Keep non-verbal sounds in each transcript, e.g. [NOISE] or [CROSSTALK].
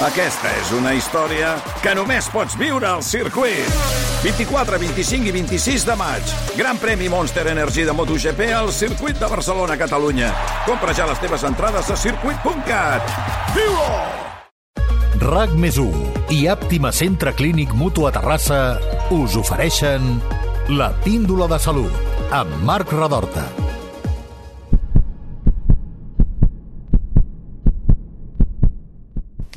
Aquesta és una història que només pots viure al circuit. 24, 25 i 26 de maig. Gran premi Monster Energy de MotoGP al circuit de Barcelona, Catalunya. Compra ja les teves entrades a circuit.cat. Viu-ho! RAC més 1 i Àptima Centre Clínic Mutu a Terrassa us ofereixen la píndola de salut amb Marc Radorta.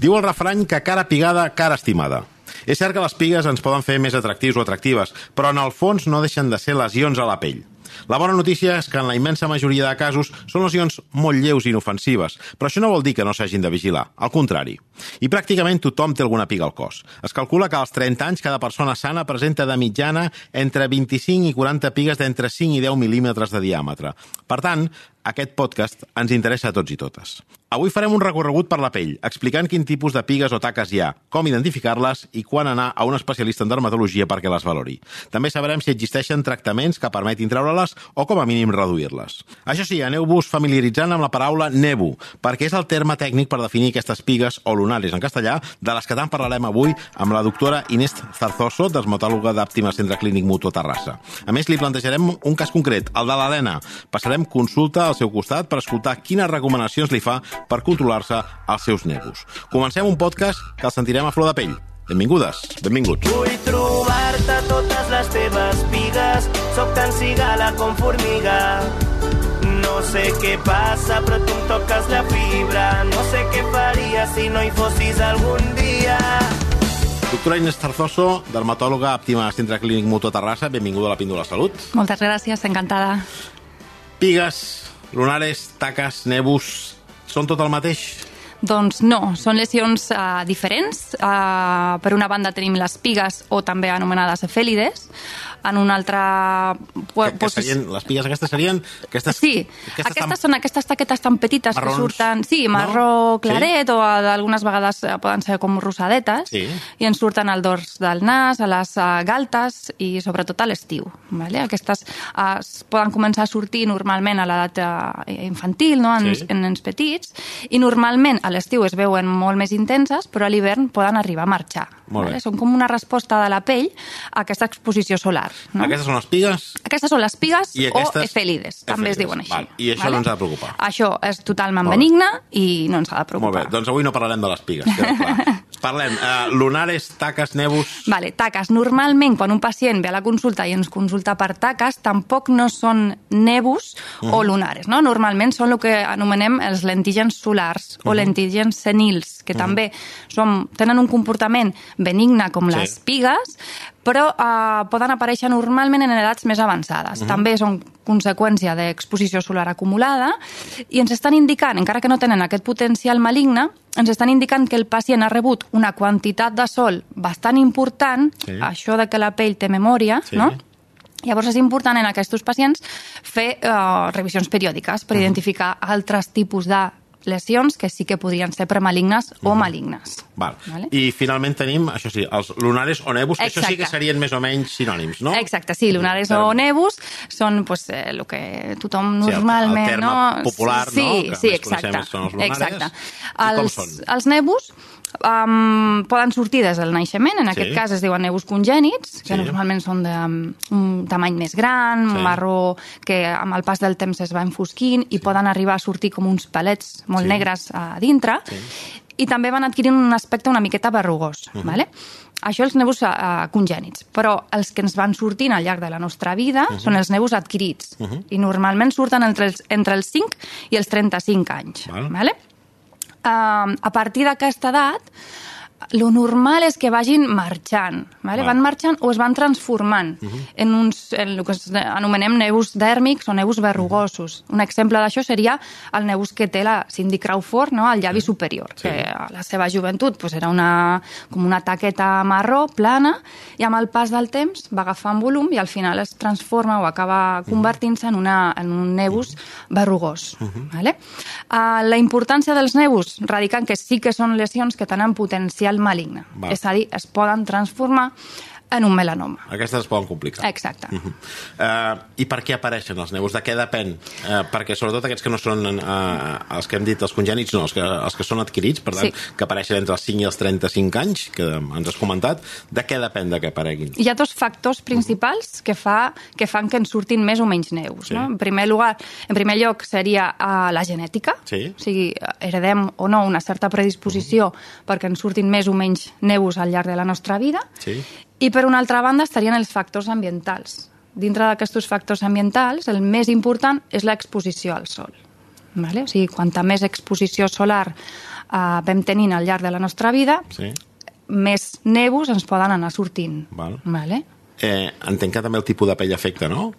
Diu el refrany que cara pigada, cara estimada. És cert que les pigues ens poden fer més atractius o atractives, però en el fons no deixen de ser lesions a la pell. La bona notícia és que en la immensa majoria de casos són lesions molt lleus i inofensives, però això no vol dir que no s'hagin de vigilar, al contrari. I pràcticament tothom té alguna piga al cos. Es calcula que als 30 anys cada persona sana presenta de mitjana entre 25 i 40 pigues d'entre 5 i 10 mil·límetres de diàmetre. Per tant, aquest podcast ens interessa a tots i totes. Avui farem un recorregut per la pell, explicant quin tipus de pigues o taques hi ha, com identificar-les i quan anar a un especialista en dermatologia perquè les valori. També sabrem si existeixen tractaments que permetin treure-les o com a mínim reduir-les. Això sí, aneu-vos familiaritzant amb la paraula nebu, perquè és el terme tècnic per definir aquestes pigues o lunares en castellà, de les que tant parlarem avui amb la doctora Inés Zarzoso, dermatòloga d'Àptima Centre Clínic Mutu Terrassa. A més, li plantejarem un cas concret, el de l'Helena. Passarem consulta al seu costat per escoltar quines recomanacions li fa per controlar-se els seus nervis. Comencem un podcast que el sentirem a flor de pell. Benvingudes, benvinguts. Vull trobar-te totes les teves pigues, sóc tan cigala com formiga. No sé què passa, però tu em toques la fibra. No sé què faria si no hi fossis algun dia. Doctora Inés Tarzoso, dermatòloga Àptima Centre Clínic Mutu a Terrassa, benvinguda a la Píndola Salut. Moltes gràcies, encantada. Pigues, lunares, taques, nebus, són tot el mateix? Doncs no, són lesions uh, diferents. Uh, per una banda tenim les pigues o també anomenades efèlides. En una altra... Que, que serien, les pigues aquestes serien... Aquestes, sí, aquestes, aquestes són aquestes taquetes tan petites marrons, que surten... Sí, marró no? claret sí? o d'algunes vegades eh, poden ser com rosadetes Sí. i ens surten al dors del nas, a les uh, galtes i sobretot a l'estiu. Vale? Aquestes es poden començar a sortir normalment a l'edat infantil, no? en, Sí. en nens petits, i normalment a l'estiu es veuen molt més intenses, però a l'hivern poden arribar a marxar. Molt bé. Vale? Són com una resposta de la pell a aquesta exposició solar. No? Aquestes són les pigues Aquestes són les pigues I aquestes- o efèlides, també es efèlides, diuen així. val. I això no ens ha de preocupar. Això és totalment Molt benigne i no ens ha de Molt preocupar. bé, doncs avui no parlarem de les pigues. clar. [LAUGHS] Parlem, uh, lunares, taques, nebus... Vale, taques. Normalment, quan un pacient ve a la consulta i ens consulta per taques, tampoc no són nebus o lunares, no? Normalment són el que anomenem els lentígens solars o lentígens senils, que també són, tenen un comportament benigne com Sí. les pigues, però eh, poden aparèixer normalment en edats més avançades. També són conseqüència d'exposició solar acumulada i ens estan indicant, encara que no tenen aquest potencial maligne, ens estan indicant que el pacient ha rebut una quantitat de sol bastant important, Sí. això de que la pell té memòria, Sí. no? Llavors és important en aquests pacients fer eh, revisions periòdiques per identificar altres tipus de lesions que sí que podrien ser premalignes o malignes. Val. Vale. I finalment tenim, això sí, els lunares o nebus, que això sí que serien més o menys sinònims, no? Exacte, sí, lunares Terme. o nebus són pues, eh, el que tothom Sí, el- el normalment... terme no? popular, sí, no? Que Sí, exacte. són els lunares. exacte. I Els, els nebus um, poden sortir des del naixement, en aquest Sí. cas es diuen nebus congènits, que Sí. normalment són d'un tamany més gran, Sí. marró, que amb el pas del temps es va enfosquint i poden arribar a sortir com uns palets molt Sí. negres a dintre, i també van adquirint un aspecte una miqueta berrugós. Mhm. vale? Això els nebus uh, congènits, però els que ens van sortint al llarg de la nostra vida Mhm. són els nebus adquirits i normalment surten entre els, entre els 5 i els 35 anys. Val. Vale? Uh, a partir d'aquesta edat, lo normal és que vagin marxant, vale? Val. van marxant o es van transformant en, uns, en el que anomenem nebus dèrmics o nebus verrugosos. Un exemple d'això seria el nebus que té la Cindy Crawford no? al llavi superior, Sí. que a la seva joventut pues, era una, com una taqueta marró, plana, i amb el pas del temps va agafant volum i al final es transforma o acaba convertint-se en, una, en un nebus verrugós. vale? Uh, la importància dels nebus radica en que sí que són lesions que tenen potencial maligne. Val. És a dir, es poden transformar en un melanoma. Aquestes es poden complicar. Exacte. Uh -huh. uh, I per què apareixen els neus? De què depèn? Uh, perquè sobretot aquests que no són uh, els que hem dit, els congènits, no, els que, els que són adquirits, per tant, Sí. que apareixen entre els 5 i els 35 anys, que ens has comentat, de què depèn de que apareguin? Hi ha dos factors principals que, fa, que fan que ens surtin més o menys neus. Sí. No? En, primer lugar, en primer lloc seria uh, la genètica, Sí. o sigui, heredem o no una certa predisposició perquè ens surtin més o menys neus al llarg de la nostra vida. Sí. I per una altra banda estarien els factors ambientals. Dintre d'aquests factors ambientals, el més important és l'exposició al sol. Vale? O sigui, quanta més exposició solar uh, vam tenint al llarg de la nostra vida, Sí. més neus ens poden anar sortint. Val. Vale? Eh, entenc que també el tipus de pell afecta, no?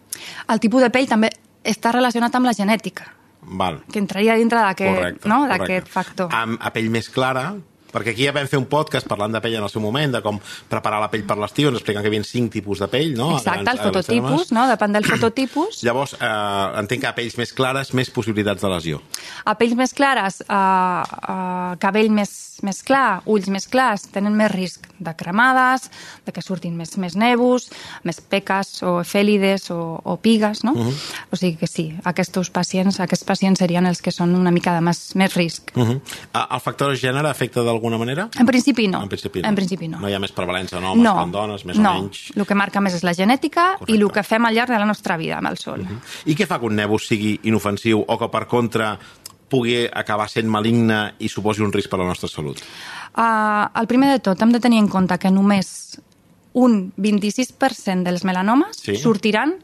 El tipus de pell també està relacionat amb la genètica, Val. que entraria dintre d'aquest no? factor. Amb, a pell més clara, perquè aquí ja vam fer un podcast parlant de pell en el seu moment, de com preparar la pell per l'estiu, ens expliquen que hi havia cinc tipus de pell, no? Exacte, el Grans- grans fototipus, no? depèn del fototipus. [CLEARS THROAT] Llavors, eh, entenc que a pells més clares, més possibilitats de lesió. A pells més clares, uh, uh, cabell més, més clar, ulls més clars, tenen més risc de cremades, de que surtin més, més nebus, més peques o efèlides o, o pigues, no? Mhm. O sigui que sí, aquests pacients, aquests pacients serien els que són una mica de més, més risc. Uh -huh. El factor de gènere afecta d'alguna manera? En principi no. En principi no. En principi no. No hi ha més prevalença en homes no, que en dones, més no. o menys. El que marca més és la genètica Correcte. i el que fem al llarg de la nostra vida amb el sol. Uh -huh. I què fa que un nebus sigui inofensiu o que, per contra, pugui acabar sent maligne i suposi un risc per a la nostra salut? Uh, el primer de tot, hem de tenir en compte que només un 26% dels melanomes Sí. sortiran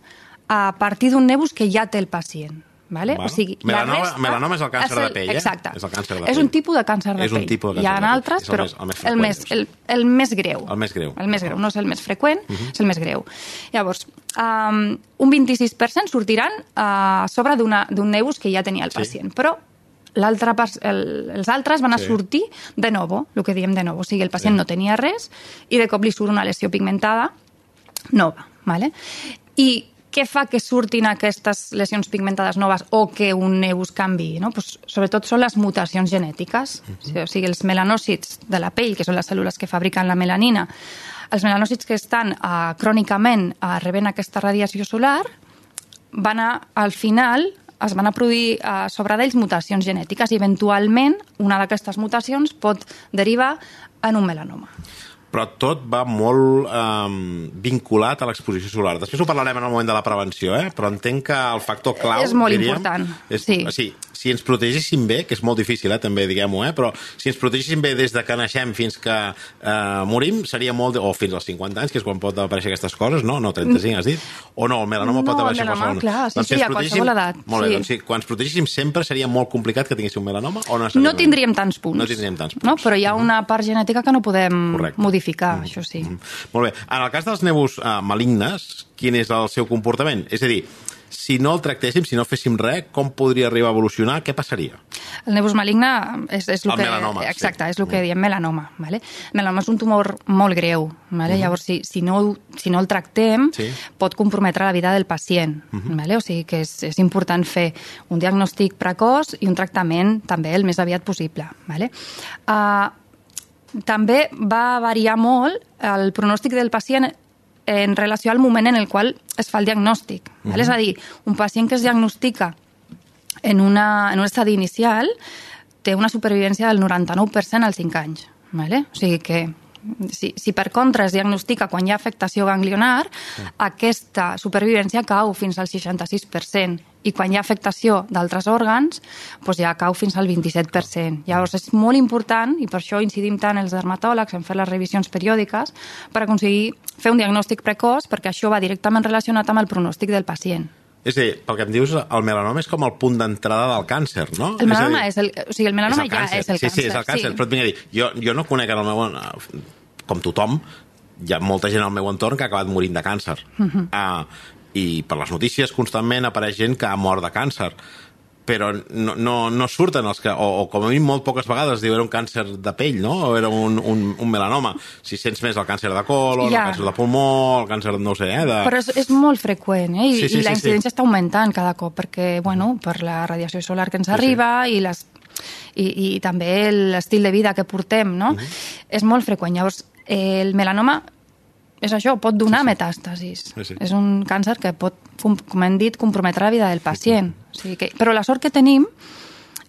a partir d'un nebus que ja té el pacient. Vale? Val. O sigui, la Melanoma- resta melanoma és el càncer de pell, eh? Exacte. És el càncer de És pell. un tipus de càncer de És un pell. tipus de Hi càncer ha de pell. altres, És el però més- el més el, més, el, el més greu. El més greu. El més greu, no és el més freqüent, uh -huh. és el més greu. Llavors, um, un 26% sortiran uh, a sobre d'un nebus que ja tenia el Sí. pacient, però l'altra part, el, els altres van a Sí. sortir de novo, el que diem de novo. O sigui, el pacient Sí. no tenia res i de cop li surt una lesió pigmentada nova. Vale? I què fa que surtin aquestes lesions pigmentades noves o que un nebus canvi? No? Pues, sobretot són les mutacions genètiques. O sigui, els melanòcits de la pell, que són les cèl·lules que fabriquen la melanina, els melanòcits que estan uh, crònicament uh, rebent aquesta radiació solar van a, al final es van a produir uh, sobre d'ells mutacions genètiques i eventualment una d'aquestes mutacions pot derivar en un melanoma. Però tot va molt eh, vinculat a l'exposició solar. Després ho parlarem en el moment de la prevenció, eh? però entenc que el factor clau... És molt diríem, important, És, sí. sí. Si ens protegíssim bé, que és molt difícil, eh, també, diguem-ho, eh? però si ens protegíssim bé des de que naixem fins que eh, morim, seria molt... De... O fins als 50 anys, que és quan pot aparèixer aquestes coses, no? No, 35 has dit? O no, el melanoma No, pot aparèixer a melanoma, qualsevol... clar, sí, Doncs si sí, ens a qualsevol edat, Molt bé, sí. doncs sí, quan ens protegíssim sempre seria molt complicat que tinguéssim un melanoma o no No tindríem tants punts. No tindríem tants punts. No? Però hi ha una part genètica que no podem Correcte. modificar, això sí. Mm. Molt bé. En el cas dels nebus uh, malignes, quin és el seu comportament? És a dir, si no el tractéssim, si no féssim res, com podria arribar a evolucionar? Què passaria? El nebus maligne és, és el, El que... melanoma, sí. Mm. Exacte, és el que diem melanoma. Vale? Melanoma és un tumor molt greu. Vale? Llavors, si, si, no, si no el tractem, Mm-hmm. Sí. Mm-hmm. pot comprometre la vida del pacient. Vale? O sigui que és, és important fer un diagnòstic precoç i un tractament també el més aviat possible. Vale? Uh, també va variar molt el pronòstic del pacient en relació al moment en el qual es fa el diagnòstic. Mm -hmm. És a dir, un pacient que es diagnostica en, una, en un estadi inicial té una supervivència del 99% als 5 anys. Vale? O sigui que si, si per contra es diagnostica quan hi ha afectació ganglionar, aquesta supervivència cau fins al 66%, i quan hi ha afectació d'altres òrgans, doncs ja cau fins al 27%. Llavors és molt important, i per això incidim tant els dermatòlegs en fer les revisions periòdiques, per aconseguir fer un diagnòstic precoç, perquè això va directament relacionat amb el pronòstic del pacient. És a dir, pel que em dius, el melanoma és com el punt d'entrada del càncer, no? El És melanoma dir, és el, o sigui, el melanoma és el ja càncer. és el sí, càncer. Sí, és el càncer, però et vinc a dir, jo, jo no conec en el meu... Com tothom, hi ha molta gent al meu entorn que ha acabat morint de càncer. Uh. -huh. uh, I per les notícies constantment apareix gent que ha mort de càncer però no, no, no surten els que, o, o com a mínim molt poques vegades diu era un càncer de pell, no? O era un, un, un melanoma. Si sents més el càncer de colon, Ja. el càncer de pulmó, el càncer, no sé, eh? De... Però és, és molt freqüent, eh? I, Sí, sí, i la sí, incidència sí. està augmentant cada cop, perquè, bueno, per la radiació solar que ens sí. arriba i les i, i també l'estil de vida que portem, no? Mhm. És molt freqüent. Llavors, el melanoma és això, pot donar metàstasis. Sí, sí. És un càncer que pot, com hem dit, comprometre la vida del pacient. O sigui que, però la sort que tenim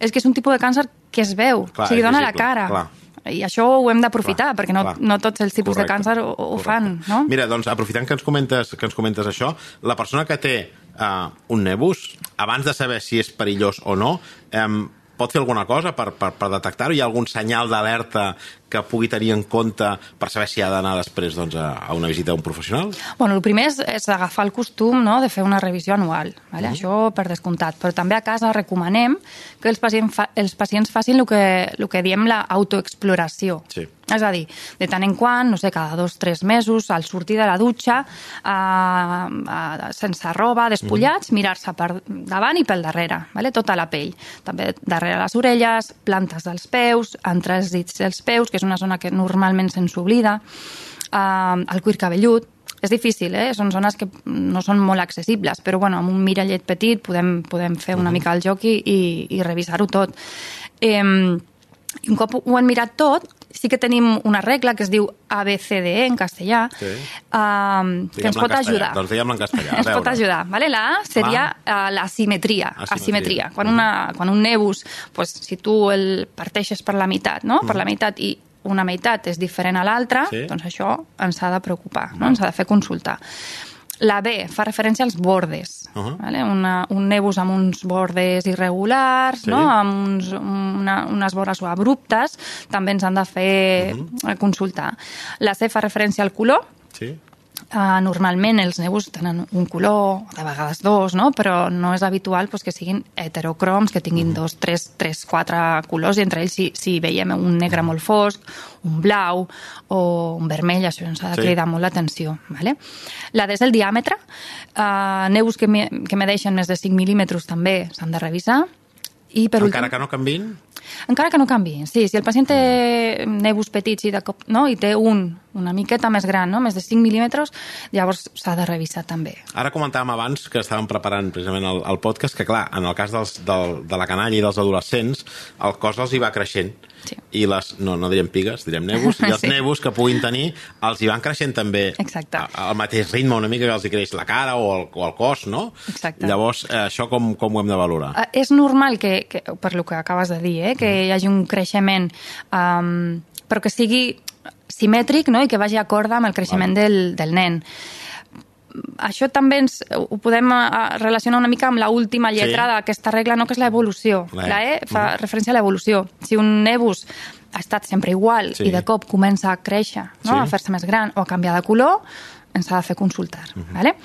és que és un tipus de càncer que es veu, Clar, o sigui, dona la visible, cara. clar. I això ho hem d'aprofitar, perquè no, clar. no tots els tipus Correcte, de càncer ho, ho correcte. fan, no? Mira, doncs, aprofitant que ens comentes, que ens comentes això, la persona que té uh, un nebus, abans de saber si és perillós o no, um, pot fer alguna cosa per, per, per detectar-ho? Hi ha algun senyal d'alerta que pugui tenir en compte per saber si ha d'anar després doncs, a, a una visita a un professional? Bueno, el primer és, és agafar el costum no, de fer una revisió anual, vale? Mhm. això per descomptat. Però també a casa recomanem que els pacients, fa, els pacients facin el que, el que diem l'autoexploració. Sí. És a dir, de tant en quant, no sé, cada dos o tres mesos, al sortir de la dutxa, eh, eh, sense roba, despullats, Mhm. mirar-se per davant i pel darrere, vale? tota la pell. També darrere les orelles, plantes dels peus, entre els dits dels peus, que és una zona que normalment se'ns oblida, eh, el cuir cabellut, és difícil, eh? són zones que no són molt accessibles, però bueno, amb un mirallet petit podem, podem fer una mica el joc i, i, i revisar-ho tot. Eh, un cop ho hem mirat tot, sí que tenim una regla que es diu ABCDE en castellà, Sí. eh, que ens pot castellà. ajudar. Doncs diguem-la en castellà. [LAUGHS] Ens pot ajudar. Vale? La A seria uh, l'asimetria. Asimetria. Asimetria. Quan, una, quan un nebus, pues, si tu el parteixes per la meitat, no? per la meitat i una meitat és diferent a l'altra, Sí. doncs això ens ha de preocupar, no? ens ha de fer consultar. La B fa referència als bordes, uh. -huh. vale? una, un nebus amb uns bordes irregulars, Sí. no? amb uns, una, unes vores abruptes, també ens han de fer uh -huh. consultar. La C fa referència al color, Sí? Uh, normalment els nebus tenen un color, de vegades dos, no? però no és habitual pues, que siguin heterocroms, que tinguin dos, tres, tres, quatre colors, i entre ells si, si veiem un negre molt fosc, un blau o un vermell, això ens ha de Sí. cridar molt l'atenció. Vale? La D és el diàmetre. Uh, nebus que, me, que medeixen més de 5 mil·límetres també s'han de revisar. I per Encara últim, que no canvin? encara que no canvi, sí. Si el pacient té nebus petits i de cop, no? i té un una miqueta més gran, no? més de 5 mil·límetres, llavors s'ha de revisar també. Ara comentàvem abans que estàvem preparant precisament el, el podcast que, clar, en el cas dels, del, de la canalla i dels adolescents, el cos els hi va creixent. Sí. I les, no, no direm pigues, direm nebus, i [LAUGHS] els Sí. nebus que puguin tenir els hi van creixent també Exacte. a- al mateix ritme una mica que els hi creix la cara o el, o el cos, no? Exacte. Llavors, eh, això com, com ho hem de valorar? Eh, És normal que, que, per lo que acabes de dir, eh, que hi hagi un creixement, um, però que sigui simètric no? i que vagi acorde amb el creixement del, del nen. Això també ens, ho podem eh, relacionar una mica amb l'última lletra Sí. d'aquesta regla, no? que és l'evolució. La E. La E fa referència a l'evolució. Si un nebus ha estat sempre igual Sí. i de cop comença a créixer, no? Sí. a fer-se més gran o a canviar de color, ens ha de fer consultar. vale?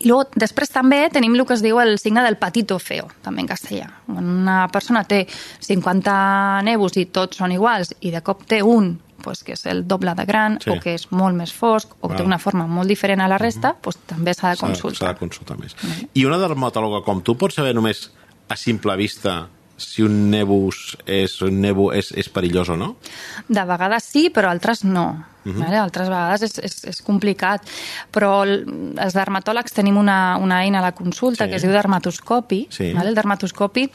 I luego, després també tenim el que es diu el signe del patito feo, també en castellà. Quan una persona té 50 nebus i tots són iguals i de cop té un pues, que és el doble de gran Sí. o que és molt més fosc o que té una forma molt diferent a la resta, pues, també s'ha de consultar. S'ha de consultar més. I una dermatòloga com tu pot saber només a simple vista si un nebus és, un nebu és, és perillós o no? De vegades sí, però altres no. Uh Mhm. -huh. vale? Altres vegades és, és, és complicat. Però el- els dermatòlegs tenim una, una eina a la consulta Sí. que es diu dermatoscopi. Sí. Vale? El dermatoscopi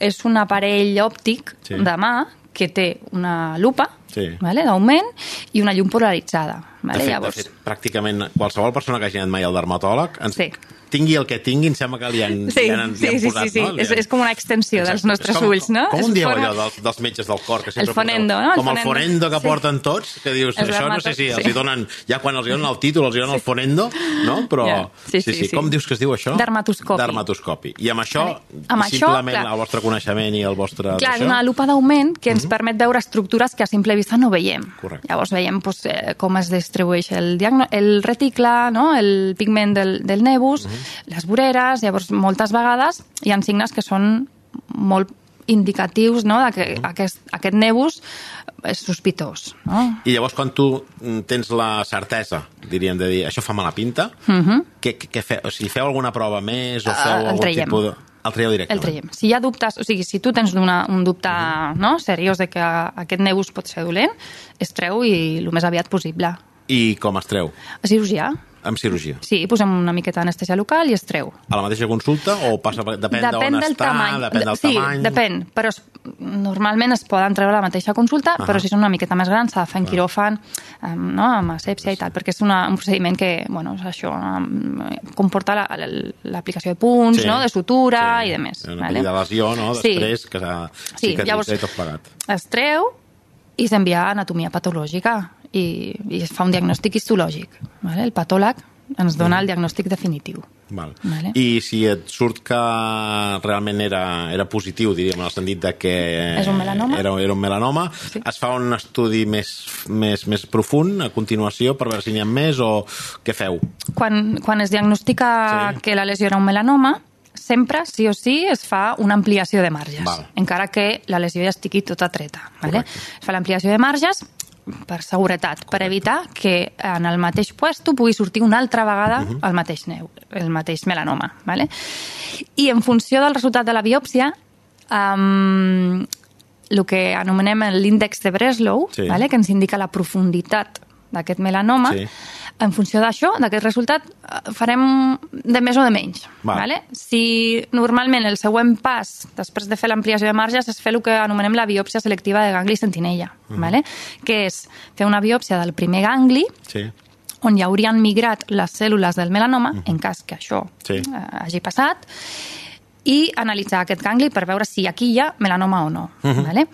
és un aparell òptic Sí. de mà que té una lupa Sí. vale? d'augment i una llum polaritzada. Vale? De fet, Llavors, de fet, pràcticament qualsevol persona que hagi anat mai al dermatòleg, ens, Sí. tingui el que tingui, em sembla que li han, Sí, li han, li sí, han sí, posat, sí, sí. no? Li És, han- és com una extensió dels Exacte. nostres És com, ulls, no? Com en dieu allò dels, dels metges del cor? Que sempre El fonendo, poseu? no? El Com el fonendo. fonendo que Sí. porten tots, que dius, Els això no sé si dermatos- els sí. hi donen, ja quan els donen el títol, els donen el fonendo, no? Però, Ja. Sí, sí, sí. Com dius que es diu això? Dermatoscopi. Dermatoscopi. I amb això. Amb simplement el vostre coneixement i el vostre... Clar, és una lupa d'augment que ens permet veure estructures que a simple vista no veiem. Correcte. Llavors veiem pues, eh, com es distribueix el, diagno el reticle, no? el pigment del, del nebus, les voreres, llavors moltes vegades hi ha signes que són molt indicatius no? de que aquest, aquest nebus és sospitós. No? I llavors, quan tu mm, tens la certesa, diríem de dir, això fa mala pinta, què, què, què feu? O sigui, feu alguna prova més o. Ah, feu el algun traiem. tipus de... El traieu El directament. traiem. Si hi ha dubtes, o sigui, si tu tens una, un dubte no, seriós de que aquest nebus pot ser dolent, es treu i el més aviat possible. I com es treu? A cirurgià, Amb cirurgia. sí, posem una miqueta d'anestèsia local i es treu. A la mateixa consulta o passa, depèn, depèn d'on del està, tamany. depèn del sí, tamany... depèn, però es- normalment es poden treure a la mateixa consulta, Ahà. però si són una miqueta més grans s'ha de fer en quiròfan, um, no? amb asèpsia i tal, perquè és una, un procediment que, bueno, és això, um, comporta la- la- l'aplicació de punts, no? de sutura i de més. Una vale? de lesió, no? Sí. Després, que s'ha Sí, cicatritza llavors- i tot plegat. Es treu i s'envia a anatomia patològica i, i es fa un diagnòstic histològic. Vale? El patòleg ens dona el diagnòstic definitiu. Val. Vale. I si et surt que realment era, era positiu, diríem, en el sentit de que És un melanoma? era, era un melanoma, Sí. es fa un estudi més, més, més profund a continuació per veure si n'hi ha més o què feu? Quan, quan es diagnostica Sí. que la lesió era un melanoma, sempre, sí o sí, es fa una ampliació de marges, Val. encara que la lesió ja estigui tota treta. Vale? Correcte. Es fa l'ampliació de marges per seguretat, per evitar que en el mateix puesto pugui sortir una altra vegada Mhm. el mateix neu, el mateix melanoma. Vale? I en funció del resultat de la biòpsia, um, el que anomenem l'índex de Breslow, Sí. vale? que ens indica la profunditat d'aquest melanoma, Sí. en funció d'això, d'aquest resultat, eh, farem de més o de menys. Val. Vale? Si normalment el següent pas, després de fer l'ampliació de marges, és fer el que anomenem la biòpsia selectiva de gangli sentinella, Mhm. vale? que és fer una biòpsia del primer gangli, Sí. on ja haurien migrat les cèl·lules del melanoma, en cas que això. Sí. eh, hagi passat, i analitzar aquest gangli per veure si aquí hi ha melanoma o no. Mhm. vale?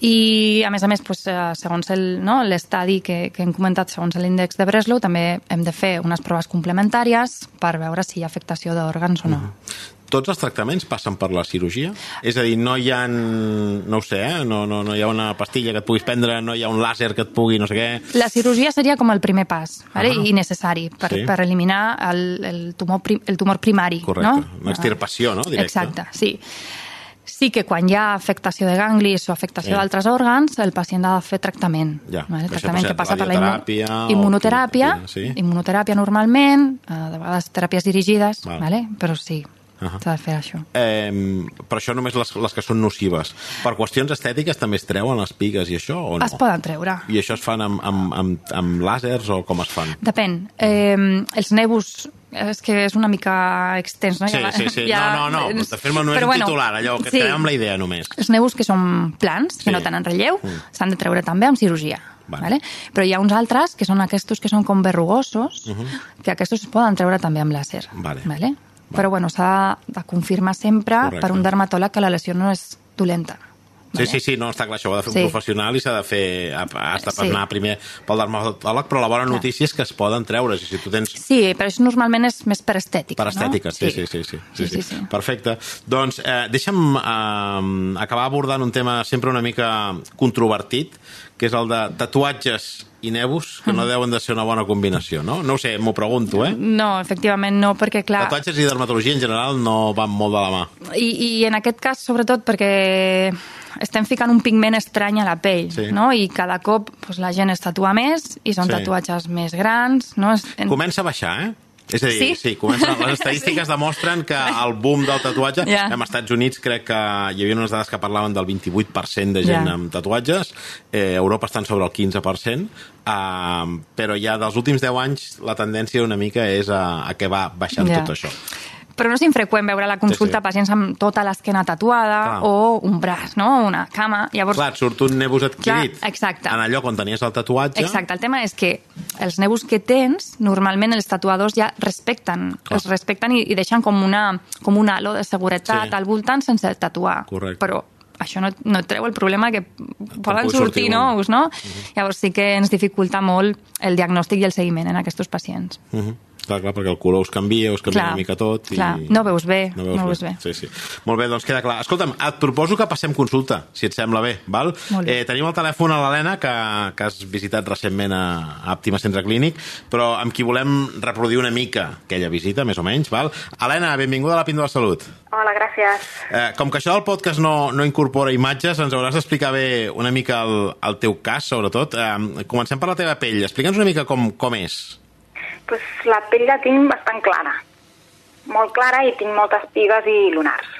I, a més a més, doncs, segons el- no, l'estadi que, que hem comentat, segons l'índex de Breslow, també hem de fer unes proves complementàries per veure si hi ha afectació d'òrgans o no. Mhm. Tots els tractaments passen per la cirurgia? És a dir, no hi ha... No ho sé, eh? no, no, no hi ha una pastilla que et puguis prendre, no hi ha un làser que et pugui no sé què... La cirurgia seria com el primer pas, vale? Ah. i necessari, per, Sí. per eliminar el, el, tumor prim, el tumor primari. Correcte. no? Una extirpació, no? Directa. Exacte, sí. Sí que quan hi ha afectació de ganglis o afectació Sí. d'altres òrgans, el pacient ha de fer tractament. Ja, Vale? això Tractament que passa per la immunoteràpia, quimioteràpia, sí. immunoteràpia normalment, eh, de vegades teràpies dirigides, Val. vale? però sí, Ahà. s'ha de fer això. Eh, però això només les, les que són nocives. Per qüestions estètiques també es treuen les pigues i això, o no? Es poden treure. I això es fan amb, amb, amb, amb làsers o com es fan? Depèn. Eh, els nebus és que és una mica extens, no? Sí, Ja- sí, sí. ja- no, no, no. De fer-me només Però un titular, allò, que sí. amb la idea només. Els nebus que són plans, que Sí. no tenen relleu, Mm. s'han de treure també amb cirurgia. Vale. Vale. Però hi ha uns altres que són aquests que són com verrugosos, que aquests es poden treure també amb làser. Mhm. Vale. Vale? Però bueno, s'ha de confirmar sempre Correcte. per un dermatòleg que la lesió no és dolenta. Sí, sí, sí, no, està clar, això ho ha de fer Sí. un professional i s'ha de fer, has de Sí. anar primer pel dermatòleg, però la bona notícia és que es poden treure, si tu tens Sí, però això normalment és més per estètica, Per estètica, no? sí, sí, sí. sí, sí, Sí, sí, sí. Perfecte. Doncs eh, deixa'm eh, acabar abordant un tema sempre una mica controvertit, que és el de tatuatges i nebus, que no deuen de ser una bona combinació, no? No ho sé, m'ho pregunto, eh? No, efectivament no, perquè clar... Tatuatges i dermatologia en general no van molt de la mà. I, I en aquest cas, sobretot, perquè estem ficant un pigment estrany a la pell, Sí. no? I cada cop doncs, la gent es tatua més i són Sí. tatuatges més grans, no? Comença a baixar, eh? És a dir, sí, Sí? sí comença, les [LAUGHS] estadístiques demostren que el boom del tatuatge... Ja. En Estats Units crec que hi havia unes dades que parlaven del 28% de gent Ja. amb tatuatges, eh, Europa estan sobre el 15%, eh, però ja dels últims 10 anys la tendència una mica és a, a que va baixant Ja. tot això. Però no és infreqüent veure la consulta Sí, sí. pacients amb tota l'esquena tatuada Clar. o un braç, no? Una cama. Llavors, Clar, surt un nebus adquirit Clar, exacte. en allò on tenies el tatuatge. Exacte, el tema és que els nebus que tens, normalment els tatuadors ja respecten, Clar. els respecten i, i deixen com, una, com un halo de seguretat Sí. al voltant sense tatuar. Correcte. Però això no, no treu el problema que poden sortir un. Mhm. nous, no? Llavors sí que ens dificulta molt el diagnòstic i el seguiment en aquests pacients. Uh -huh. Clar, clar, perquè el color us canvia, us canvia Clar, una mica tot. I... clar. No veus bé, No veus, no bé. veus bé. Sí, sí. Molt bé, doncs queda clar. Escolta'm, et proposo que passem consulta, si et sembla bé, val? Bé. Eh, tenim al telèfon a l'Helena, que, que has visitat recentment a, a Àptima Centre Clínic, però amb qui volem reproduir una mica aquella visita, més o menys, val? Helena, benvinguda a la Píndola de Salut. Hola, gràcies. Eh, com que això del podcast no, no incorpora imatges, ens hauràs d'explicar bé una mica el, el teu cas, sobretot. Eh, comencem per la teva pell. Explica'ns una mica com, com és. Pues la pell la tinc bastant clara. Molt clara i tinc moltes pigues i lunars.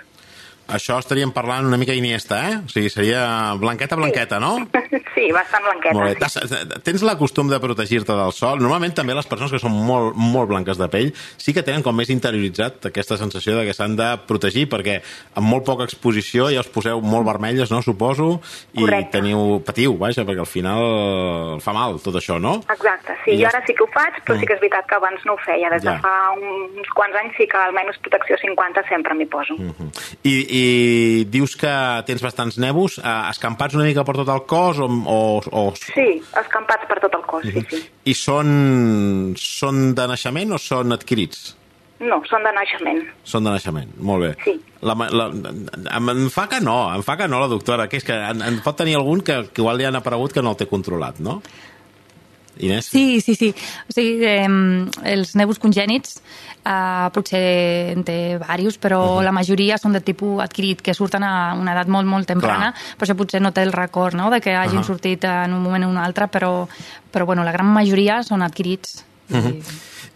Això estaríem parlant una mica Iniesta, eh? O sigui, seria blanqueta, blanqueta, no? [LAUGHS] Sí, bastant blanqueta. Molt bé. sí. Tens la costum de protegir-te del sol? Normalment també les persones que són molt, molt blanques de pell sí que tenen com més interioritzat aquesta sensació de que s'han de protegir perquè amb molt poca exposició ja us poseu molt vermelles, no? Suposo, i Correcte. teniu, patiu, vaja, perquè al final fa mal tot això, no? Exacte, sí, I jo ja- ara sí que ho faig, però Mm. sí que és veritat que abans no ho feia. Des Ja. de fa uns quants anys sí que almenys protecció 50 sempre m'hi poso. Mhm. I, I dius que tens bastants nebus, eh, escampats una mica per tot el cos o... o, o... Sí, escampats per tot el cos, sí, sí. I són, són de naixement o són adquirits? No, són de naixement. Són de naixement, molt bé. Sí. La, la, em, em fa que no, em fa que no la doctora, que és que en, en pot tenir algun que, que igual li han aparegut que no el té controlat, no? Inés? Sí, sí, sí. O sigui, eh, els nebus congènits eh, potser en té diversos, però la majoria són de tipus adquirit, que surten a una edat molt, molt temprana, Clar. per això potser no té el record no? de que hagin Ahà. sortit en un moment o un altre, però, però bueno, la gran majoria són adquirits. I-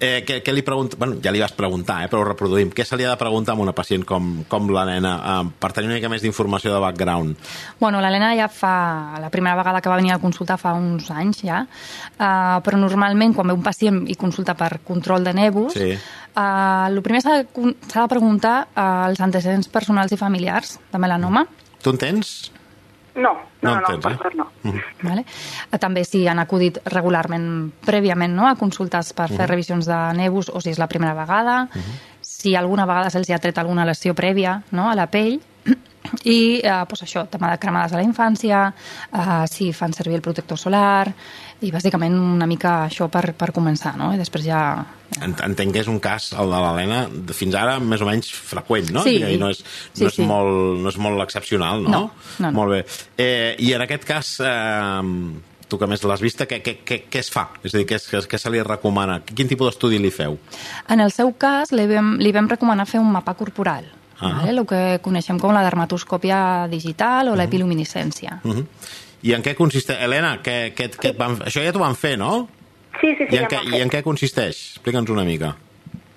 Eh, què, què li pregunta? Bueno, ja li vas preguntar, eh, però ho reproduïm. Què se li ha de preguntar a una pacient com, com la nena eh, per tenir una mica més d'informació de background? Bueno, l'Helena ja fa... La primera vegada que va venir a consultar fa uns anys ja, uh, però normalment quan ve un pacient i consulta per control de nebus, Sí. uh, el primer s'ha de, de preguntar uh, els antecedents personals i familiars de melanoma, Tu en tens? No, No no, no, per eh? no. Vale? Eh, També si han acudit regularment prèviament no? a consultes per fer revisions de nebus o si és la primera vegada, si alguna vegada se'ls ha tret alguna lesió prèvia no? a la pell i eh, doncs això, tema de cremades a la infància, eh, si fan servir el protector solar i bàsicament una mica això per, per començar, no? I després ja... En- Entenc que és un cas, el de l'Helena, fins ara més o menys freqüent, no? Sí. I no és, Sí, no és, sí. molt, no és molt excepcional, no? No, no, no. Molt bé. Eh, I en aquest cas, eh, tu que més l'has vista, què, què, què, què es fa? És a dir, què, què, què se li recomana? Quin tipus d'estudi li feu? En el seu cas, li vam, li vam recomanar fer un mapa corporal, Ah. vale? el que coneixem com la dermatoscòpia digital o l'epiluminescència. Uh -huh. I en què consisteix? Helena, què, què, què et van... això ja t'ho van fer, no? Sí, sí, sí, I, en ja què, I en què consisteix? Explica'ns una mica.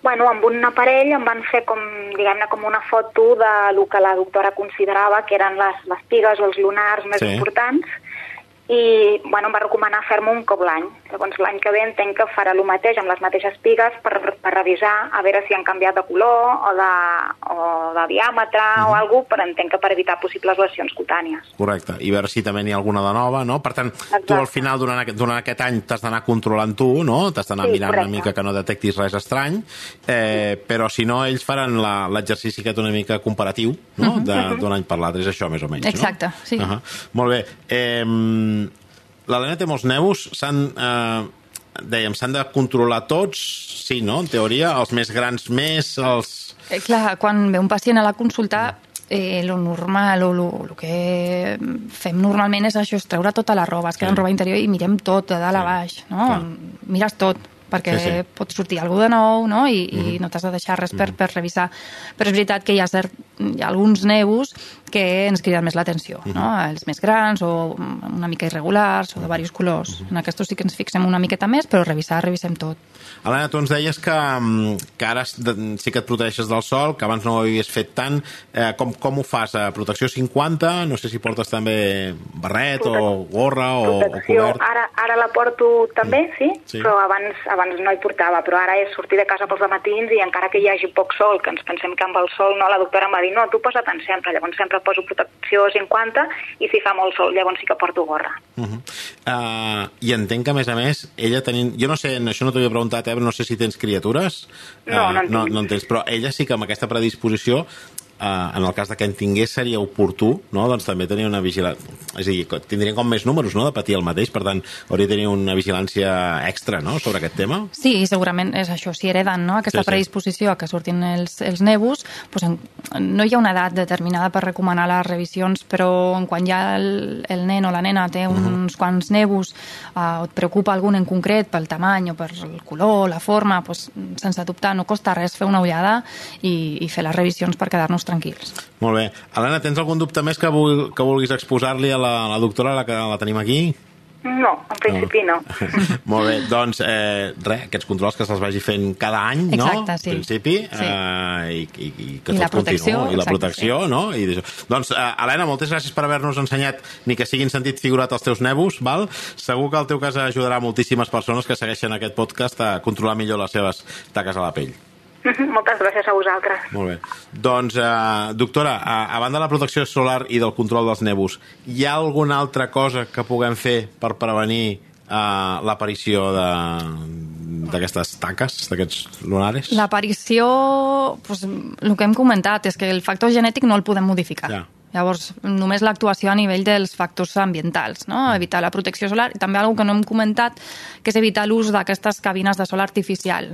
Bueno, amb un aparell em van fer com, diguem-ne, com una foto de lo que la doctora considerava que eren les, les pigues o els lunars més Sí. importants i bueno, em va recomanar fer-me un cop l'any. Llavors l'any que ve entenc que farà el mateix amb les mateixes pigues per, per revisar a veure si han canviat de color o de, o de diàmetre o alguna cosa, per entenc que per evitar possibles lesions cutànies. Correcte. I veure si també n'hi ha alguna de nova, no? Per tant, tu Exacte. al final, durant aquest, durant aquest any, t'has d'anar controlant tu, no? T'has d'anar Sí, mirant una correcte. mica que no detectis res estrany, eh, però si no, ells faran l'exercici aquest una mica comparatiu, no? De- D'un any per l'altre, és això, més o menys, no? Exacte, sí. Uh Molt bé. Eh, L'Helena té molts nebus, s'han... Eh, dèiem, s'han de controlar tots, sí, no? En teoria, els més grans més, els... Eh, clar, quan ve un pacient a la consulta, eh, lo normal o lo, lo que fem normalment és això, és treure tota la roba, es queda Sí. en roba interior i mirem tot, de dalt a baix, no? Clar. Mires tot, perquè Sí, sí. pot sortir alguna de nou, no? I, i no t'has de deixar res per, per revisar. Però és veritat que hi ha, cert, hi ha alguns nebus que ens criden més l'atenció, no? Els més grans o una mica irregulars o de diversos colors. En aquests sí que ens fixem una miqueta més, però revisar, revisem tot. Helena, tu ens deies que, mm, que ara sí que et protegeixes del sol, que abans no ho havies fet tant. Eh, com, com ho fas? Eh, protecció 50? No sé si portes també barret o gorra o, o cobert. ara, ara la porto també, sí, Sí. però abans, abans no hi portava, però ara és sortir de casa pels matins i encara que hi hagi poc sol, que ens pensem que amb el sol no, la doctora em va dir no, tu posa tant sempre, llavors sempre poso protecció 50 i si fa molt sol llavors sí que porto gorra. Uh -huh. uh, I entenc que, a més a més, ella tenint... Jo no sé, això no t'ho havia preguntat, eh, però no sé si tens criatures. No, no en no, tinc. no en tens, però ella sí que amb aquesta predisposició en el cas de que en tingués seria oportú no? doncs també tenir una vigilància és a dir, tindrien com més números no? de patir el mateix, per tant hauria de tenir una vigilància extra no? sobre aquest tema Sí, segurament és això, si hereden no? aquesta Sí, sí. predisposició a que surtin els, els nebus, doncs en, no hi ha una edat determinada per recomanar les revisions, però en quan ja el, el nen o la nena té uns quants nebus eh, o et preocupa algun en concret pel tamany o per el color, la forma, doncs, sense dubtar, no costa res fer una ullada i, i fer les revisions per quedar-nos tranquils. Molt bé. Helena, tens algun dubte més que, vul que vulguis exposar-li a, la, a la doctora, la que la tenim aquí? No, en principi no. [LAUGHS] Molt bé, doncs eh, res, aquests controls que se'ls vagi fent cada any, no? Exacte, sí. En principi, Sí. eh, i, i, i que I la protecció, continuï, i la exacte, protecció, no? I doncs, eh, Helena, moltes gràcies per haver-nos ensenyat ni que siguin sentit figurat els teus nebus, val? Segur que el teu cas ajudarà moltíssimes persones que segueixen aquest podcast a controlar millor les seves taques a la pell. [LAUGHS] Moltes gràcies a vosaltres. Molt bé. Doncs, eh, doctora, a, a banda de la protecció solar i del control dels nebus, hi ha alguna altra cosa que puguem fer per prevenir eh, l'aparició de- d'aquestes taques, d'aquests lunares? L'aparició, doncs, el que hem comentat, és que el factor genètic no el podem modificar. Ja. Llavors, només l'actuació a nivell dels factors ambientals, no? evitar la protecció solar i també una que no hem comentat, que és evitar l'ús d'aquestes cabines de sol artificial.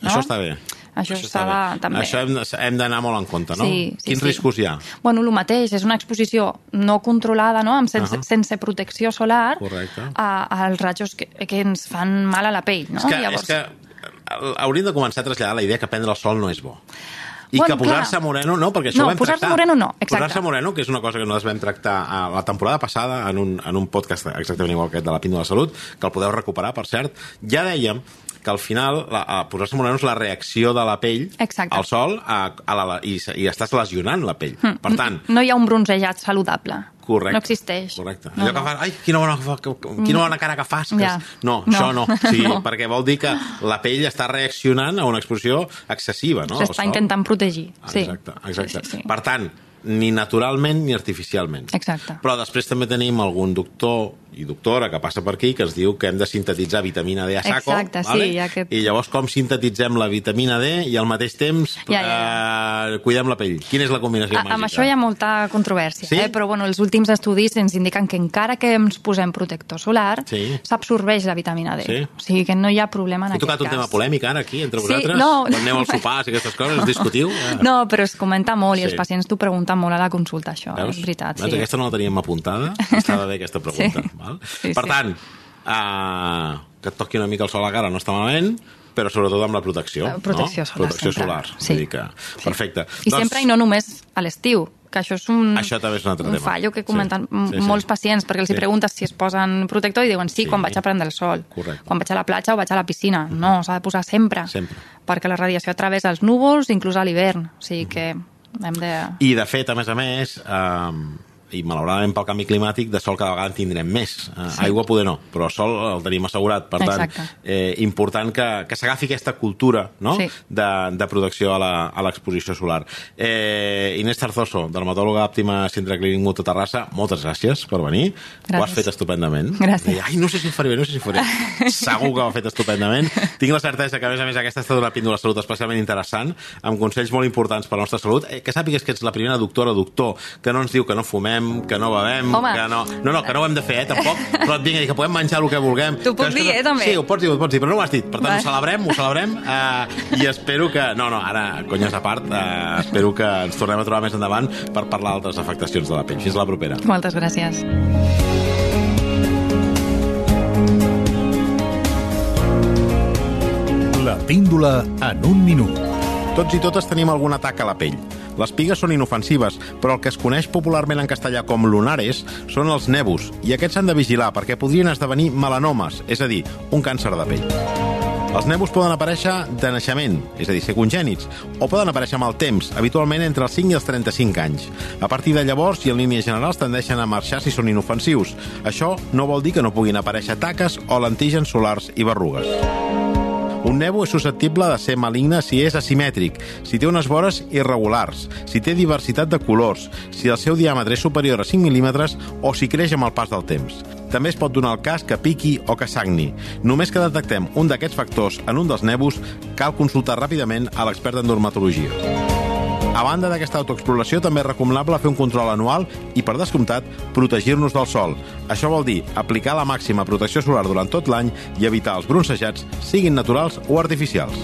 No? Això està bé. Això bé. de- també. Això hem, hem d'anar molt en compte, no? Sí, sí, Quins sí. riscos hi ha? Bueno, el mateix, és una exposició no controlada, no? Amb sense, Ahà. sense protecció solar Correcte. a, als rajos que, que ens fan mal a la pell, no? És que, és que hauríem de començar a traslladar la idea que prendre el sol no és bo. I Bueno, que posar-se moreno no, perquè això No, ho vam posar-se tractar. moreno no, exacte. Posar-se moreno, que és una cosa que nosaltres vam tractar a la temporada passada en un, en un podcast exactament igual que aquest de la Píndola de Salut, que el podeu recuperar, per cert. Ja dèiem que al final posar-se moreno és la reacció de la pell Exacte. al sol a, a la, i, i estàs lesionant la pell. Mm. Per tant, No hi ha un bronzejat saludable. Correcte. No existeix. Correcte. No, Allò que no. fas, ai, quina bona, quina bona cara que fas. Que Ja. No, No. això no. Sí, [LAUGHS] No. Perquè vol dir que la pell està reaccionant a una exposició excessiva, no? S'està intentant protegir. Sí. Exacte, exacte. Sí, sí, sí. Per tant, ni naturalment ni artificialment. Exacte. Però després també tenim algun doctor i doctora que passa per aquí que ens diu que hem de sintetitzar vitamina D a saco. Exacte, sí, vale? ha aquest- I llavors com sintetitzem la vitamina D i al mateix temps Ja, ja, Eh, cuidem la pell? Quina és la combinació A, màgica? amb això hi ha molta controvèrsia, Sí? eh? però bueno, els últims estudis ens indiquen que encara que ens posem protector solar, Sí. s'absorbeix la vitamina D. Sí. O sigui que no hi ha problema en He aquest tocat un cas. tema polèmic ara aquí entre Sí, vosaltres? no. Quan aneu als sopars i aquestes coses, us discutiu? Eh? [LAUGHS] No, però es comenta molt i Sí. els pacients t'ho pregunten molt a la consulta, això, Veus? és veritat. Veus? Sí. Aquesta no la teníem apuntada, estava bé aquesta pregunta. Sí. Val? Sí, per sí. tant, uh, que et toqui una mica el sol a la cara no està malament, però sobretot amb la protecció. La protecció no? solar, Protecció sempre. solar. Sí. Vull dir que, Sí. Perfecte. I sempre i no només a l'estiu, que això és un, Això també és un altre un tema. fallo que Sí. comenten Sí, sí. molts pacients, perquè els Sí. hi preguntes si es posen protector i diuen sí, Sí. quan vaig a prendre el sol, Correcte. quan vaig a la platja o vaig a la piscina. No, s'ha de posar sempre, Sempre. perquè la radiació travessa els núvols, inclús a l'hivern. O sigui que hem de... I, de fet, a més a més, eh, i malauradament pel canvi climàtic, de sol cada vegada en tindrem més. Eh, Sí. Aigua poder no, però sol el tenim assegurat. Per tant, Exacte. eh, important que, que s'agafi aquesta cultura no? Sí. de, de protecció a l'exposició solar. Eh, Inés Tarzoso, dermatòloga òptima Centre Clínic Mutu Terrassa, moltes gràcies per venir. Ho has Gràcies. fet estupendament. Gràcies. Ai, no sé si ho faré bé, no sé si ho faré. [LAUGHS] Segur que ho ha fet estupendament. Tinc la certesa que, a més a més, aquesta ha estat una píndola de salut especialment interessant, amb consells molt importants per a la nostra salut. Eh, que sàpigues que ets la primera doctora o doctor que no ens diu que no fumem, que no bevem, Home. que no... No, no, que no ho hem de fer, eh, tampoc, [LAUGHS] però et vinc a dir que podem menjar el que vulguem. T'ho puc dir, no... eh, també. Sí, ho pots dir, ho pots dir, però no ho has dit. Per tant, Va. ho celebrem, ho celebrem, eh, i espero que... No, no, ara, conyes a part, eh, espero que ens tornem a trobar més endavant per parlar d'altres afectacions de la pell. Fins la propera. Moltes gràcies. La píndola en un minut. Tots i totes tenim algun atac a la pell. Les pigues són inofensives, però el que es coneix popularment en castellà com lunares són els nebus, i aquests s'han de vigilar perquè podrien esdevenir melanomes, és a dir, un càncer de pell. Els nebus poden aparèixer de naixement, és a dir, ser congènits, o poden aparèixer amb el temps, habitualment entre els 5 i els 35 anys. A partir de llavors, i en línies generals, tendeixen a marxar si són inofensius. Això no vol dir que no puguin aparèixer taques o lentígens solars i berrugues. Un nebo és susceptible de ser maligne si és asimètric, si té unes vores irregulars, si té diversitat de colors, si el seu diàmetre és superior a 5 mil·límetres o si creix amb el pas del temps. També es pot donar el cas que piqui o que sagni. Només que detectem un d'aquests factors en un dels nebus, cal consultar ràpidament a l'expert en dermatologia. A banda d'aquesta autoexploració, també és recomanable fer un control anual i, per descomptat, protegir-nos del sol. Això vol dir aplicar la màxima protecció solar durant tot l'any i evitar els bronzejats, siguin naturals o artificials.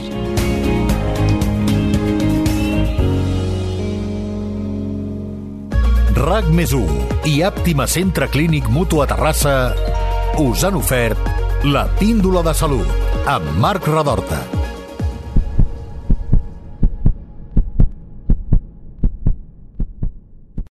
RAC més 1 i Àptima Centre Clínic Mutu a Terrassa us han ofert la píndola de salut amb Marc Radorta.